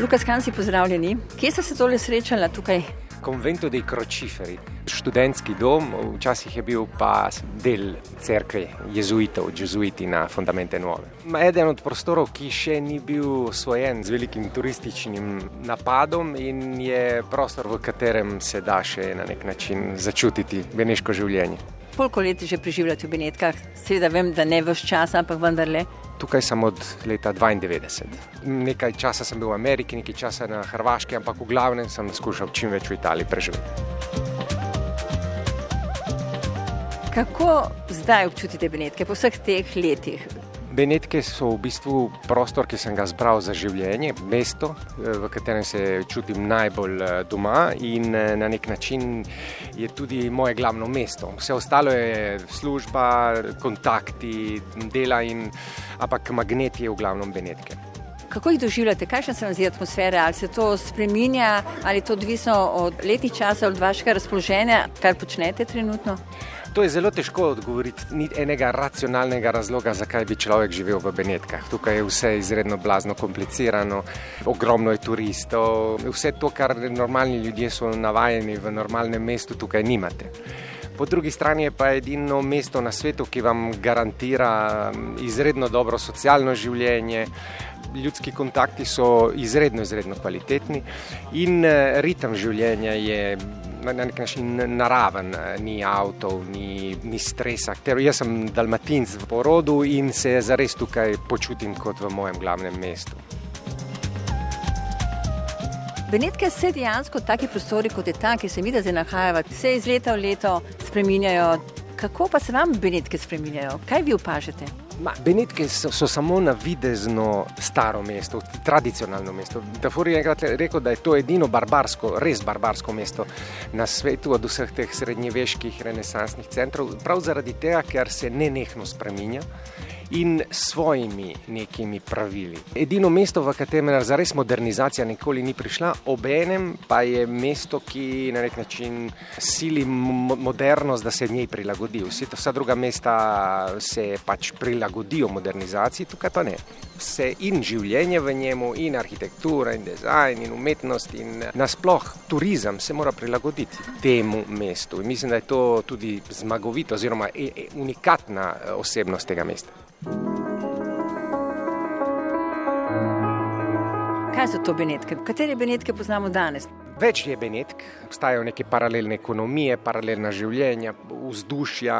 Lukas Kansi, pozdravljeni. Kje ste se tole srečala tukaj? Convento dei Crociferi, študentski dom, včasih je bil pa del cerkve jezuitov, jezuiti na Fundamente Nuove. Eden od prostorov, ki še ni bil osvojen z velikim turističnim napadom in je prostor, v katerem se da še na nek način začutiti beneško življenje. Koliko let že preživljate v Benetkah? Seveda vem, da ne vse čas, ampak vendarle. Tukaj sem od leta 92. Nekaj časa sem bil v Ameriki, nekaj časa na Hrvaški, ampak v glavnem sem skušal čim več v Italiji preživeti. Kako zdaj občutite Benetke po vseh teh letih? Benetke so v bistvu prostor, ki sem ga zbral za življenje, mesto, v katerem se čutim najbolj eh, doma in eh, na nek način je tudi moje glavno mesto. Vse ostalo je služba, kontakti, dela, in, ampak magnet je v glavnem Benetke. Kako jih doživljate, kakšna se vam zdi atmosfera, ali se to spreminja, ali je to odvisno od letnih časov, od vašega razpoloženja, kar počnete trenutno? To je zelo težko odgovoriti. Ni enega racionalnega razloga, zakaj bi človek živel v Benetkah. Tukaj je vse izredno blazno komplicirano, ogromno je turistov, vse to, kar normalni ljudje so navajeni v normalnem mestu, tukaj nimate. Po drugi strani je pa edino mesto na svetu, ki vam garantira izredno dobro socialno življenje. Ljudski kontakti so izredno, izredno kvalitetni in eh, ritem življenja je na nek način naraven, ni avtov, ni, ni stresa. Ter jaz sem dalmatinc v porodu in se zares tukaj počutim kot v mojem glavnem mestu. Benetke se dejansko taki prostori, kot je ta, ki se mi da zdaj nahajajo, se iz leta v leto spreminjajo. Kako pa se vam Benetke spreminjajo? Kaj vi opažate? Ma, Benetke so, so samo na videzno staro mesto, tradicionalno mesto. Tafur je enkrat rekel, da je to edino barbarsko, res barbarsko mesto na svetu od vseh teh srednjeveških renesansnih centrov, prav zaradi tega, ker se nenehno spreminja in svojimi nekimi pravili. Edino mesto, v katerem zares modernizacija nikoli ni prišla, obenem pa je mesto, ki na nek način sili modernost, da se njej prilagodi. Vse, vsa druga mesta se pač prilagodijo modernizaciji, tukaj pa ne. Vse in življenje v njemu, in arhitektura, in dizajn, in umetnost, in nasploh turizem se mora prilagoditi temu mestu. In mislim, da je to tudi zmagovito, oziroma e, e, unikatna osebnost tega mesta. Kaj so to Benetke? Katere Benetke poznamo danes? Več je Benetk, obstajajo neke paralelne ekonomije, paralelna življenja, vzdušja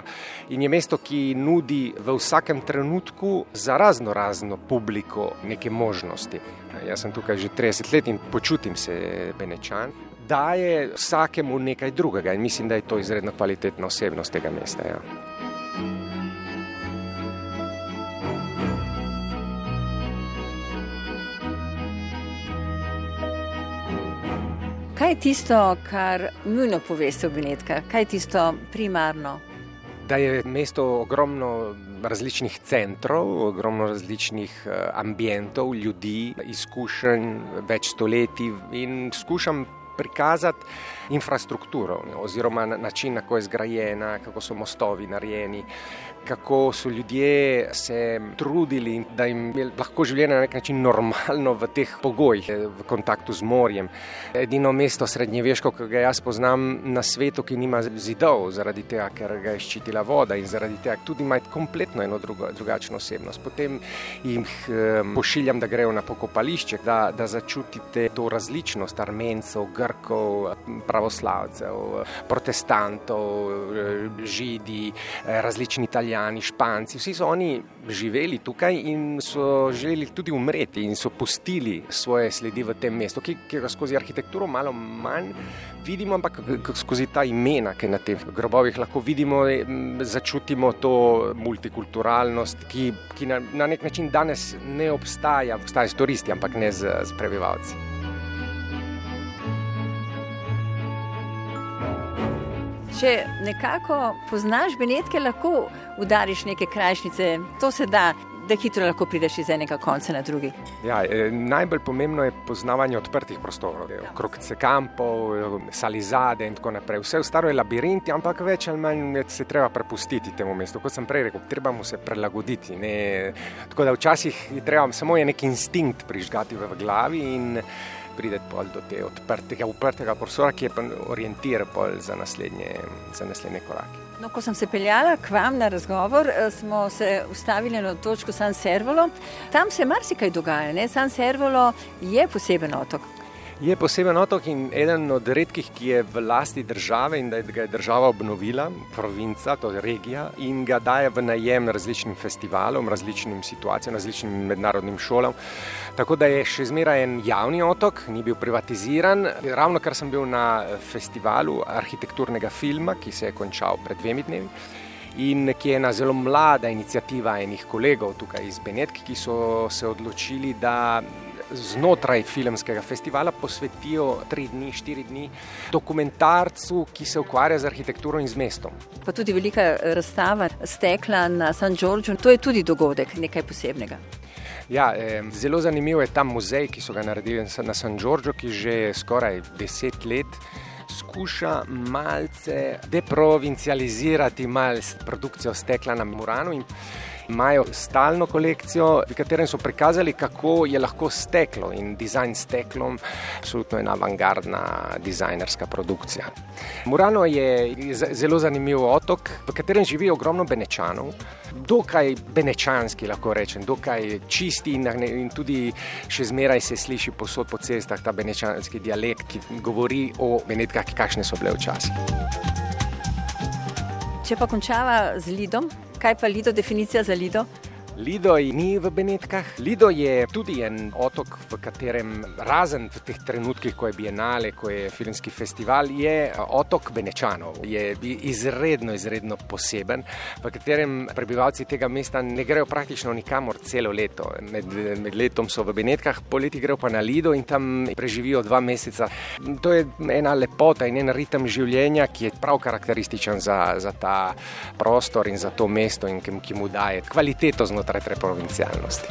in je mesto, ki nudi v vsakem trenutku za razno razno publiko neke možnosti. Jaz sem tukaj že 30 let in počutim se Benečan. Daje vsakemu nekaj drugega in mislim, da je to izredno kvalitetna osebnost tega mesta. Ja. Kaj je tisto, kar nujno poveste v Benetkah? Kaj je tisto primarno? Da je mesto ogromno različnih centrov, ogromno različnih eh, ambientov, ljudi, izkušenj, več stoletij in skušam prikazati infrastrukturo oziroma način, kako je zgrajena, kako so mostovi narejeni, kako so ljudje se trudili, da jim je lahko življenje na nek način normalno v teh pogojih, v kontaktu z morjem. Edino mesto srednjeveško, ki ga jaz poznam na svetu, ki nima zidov, zaradi tega, ker ga je ščitila voda in zaradi tega tudi ima kompletno eno drugo, drugačno osebnost. Potem jih um, pošiljam, da grejo na pokopališče, da, da začutite to različnost armencev, grkov, pravoslavcev, protestantov, židi, različni italijani italijani, španci, vsi so oni živeli tukaj in so želeli tudi umreti in so pustili svoje sledi v tem mestu, ki, ki ga skozi arhitekturo malo manj vidimo, ampak skozi ta imena, ki na teh grobovih lahko vidimo, začutimo to multikulturalnost, ki, ki na, na nek način danes ne obstaja, obstaja s turisti, ampak ne z, z prebivalci. Če nekako poznaš Benetke, lahko udariš neke krajšnice, to se da. da hitro lahko prideš iz enega konca na drugi. Ja, eh, najbolj pomembno je poznavanje odprtih prostorov, okrog sekampov, salizade in tako naprej. Vse ostalo je labirint, ampak več ali manj se treba prepustiti temu mestu. Kot sem prej rekel, treba mu se prilagoditi. Ne? Tako da včasih je treba samo je nek instinkt prižgati v glavi in prideti do te odprtega, uprtega prostora, ki je pa orientir za naslednje, za naslednje korake. No, ko sem se peljala k vam na razgovor, eh, smo se ustavili na točko San Servolo. Tam se marsikaj dogaja. Ne? San Servolo je poseben otok. Je poseben otok in eden od redkih, ki je v lasti države in da ga je država obnovila, provinca, to je regija, in ga daje v najem različnim festivalom, različnim situacijam, različnim mednarodnim šolam. Tako da je še zmeraj en javni otok, ni bil privatiziran. Ravno kar sem bil na festivalu arhitekturnega filma, ki se je končal pred dvemi dnevi. In ki je ena zelo mlada inicijativa enih kolegov tukaj iz Benetk, ki so se odločili, da znotraj filmskega festivala posvetijo tri dni, štiri dni dokumentarcu, ki se ukvarja z arhitekturo in z mestom. Pa tudi velika razstava stekla na San Giorgio, to je tudi dogodek, nekaj posebnega. Ja, eh, zelo zanimiv je ta muzej, ki so ga naredili na San Giorgio, ki že skoraj deset let skuša malce deprovincializirati malo produkcijo stekla na Muranu imajo stalno kolekcijo, v katerem so prikazali, kako je lahko steklo in dizajn steklom, absolutno ena avangardna dizajnerska produkcija. Murano je zelo zanimiv otok, v katerem živi ogromno benečanov, dokaj benečanski, lahko rečem, dokaj čisti in, in tudi še zmeraj se sliši posod po cestah ta benečanski dialekt, ki govori o benetkah, kakšne so bile včasih. Če pa končava z Lidom, Kaj pa Lido, definicija za Lido? Lido ni v Benetkah. Lido je tudi en otok, v katerem, razen v teh trenutkih, ko je Bienale, ko je filmski festival, je otok Benečanov. Je izredno, izredno poseben, v katerem prebivalci tega mesta ne grejo praktično nikamor celo leto. Med, med letom so v Benetkah, poleti grejo pa na Lido in tam preživijo dva meseca. To je ena lepota in en ritem življenja, ki je prav karakterističen za, za ta prostor in za to mesto in ki, ki mu daje kvaliteto znotraj znotraj te provincialnosti.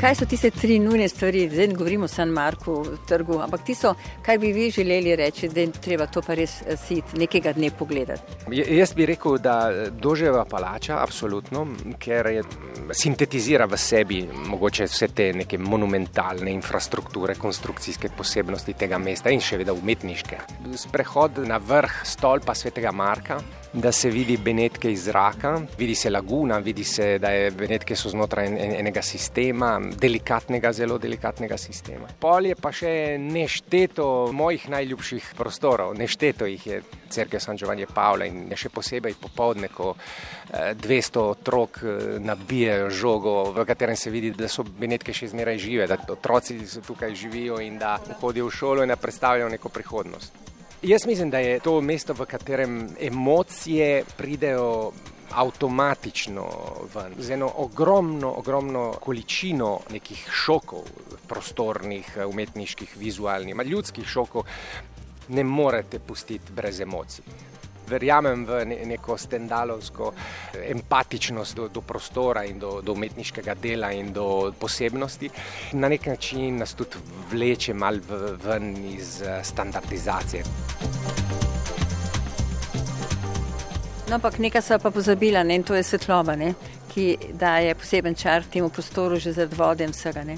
Kaj so tiste tri nujne stvari, zdaj ne govorimo o San Marku, trgu, ampak ti so, kaj bi vi želeli reči, da je treba to pa res eh, sit nekega dne pogledati? Jaz bi rekel, da doževa palača, absolutno, ker je, sintetizira v sebi mogoče vse te neke monumentalne infrastrukture, konstrukcijske posebnosti tega mesta in še vedno umetniške. Sprehod na vrh stolpa svetega Marka, da se vidi Benetke iz zraka, vidi se laguna, vidi se, da je Benetke so znotraj en, enega sistema, delikatnega, zelo delikatnega sistema. Pol je pa še nešteto mojih najljubših prostorov, nešteto jih je crkva San Giovanni Pavla in še posebej popovdne, ko 200 eh, otrok eh, nabijajo žogo, v katerem se vidi, da so Benetke še zmeraj žive, da otroci tukaj živijo in da hodijo v šolo in da predstavljajo neko prihodnost. Jaz mislim, da je to mesto, v katerem emocije pridejo avtomatično ven, z eno ogromno, ogromno količino nekih šokov, prostornih, umetniških, vizualnih, ljudskih šokov, ne morete pustiti brez emocij verjamem v ne, neko stendalovsko empatičnost do, do prostora in do, do umetniškega dela in do posebnosti. Na nek način nas tudi vleče mal ven iz eh, standardizacije. No, ampak nekaj so pa pozabila ne? in to je svetloba, ne? ki daje poseben čar temu prostoru že zaradi vode in vsega. Ne?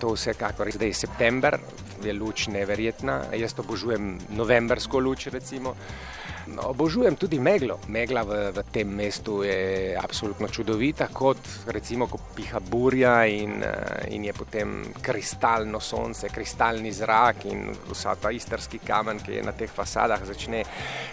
To vsekakor. Zdaj je september, je luč neverjetna. Jaz obožujem novembrsko luč, recimo. Obožujem tudi meglo. Megla v, v tem mestu je absolutno čudovita, kot recimo, ko piha burja in, eh, in je potem kristalno sonce, kristalni zrak in vsa ta istarski kamen, ki je na teh fasadah, začne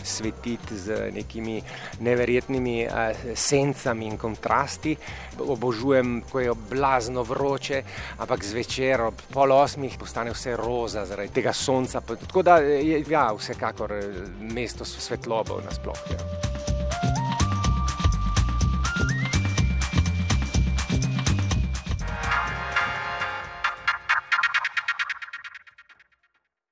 svetiti z nekimi neverjetnimi uh, sencami in kontrasti. Obožujem, ko je blazno vroče, ampak zvečer ob pol osmih postane vse roza zaradi tega sonca. Tako da je ja, vsekakor eh, mesto svetlobo nasploh. Ja.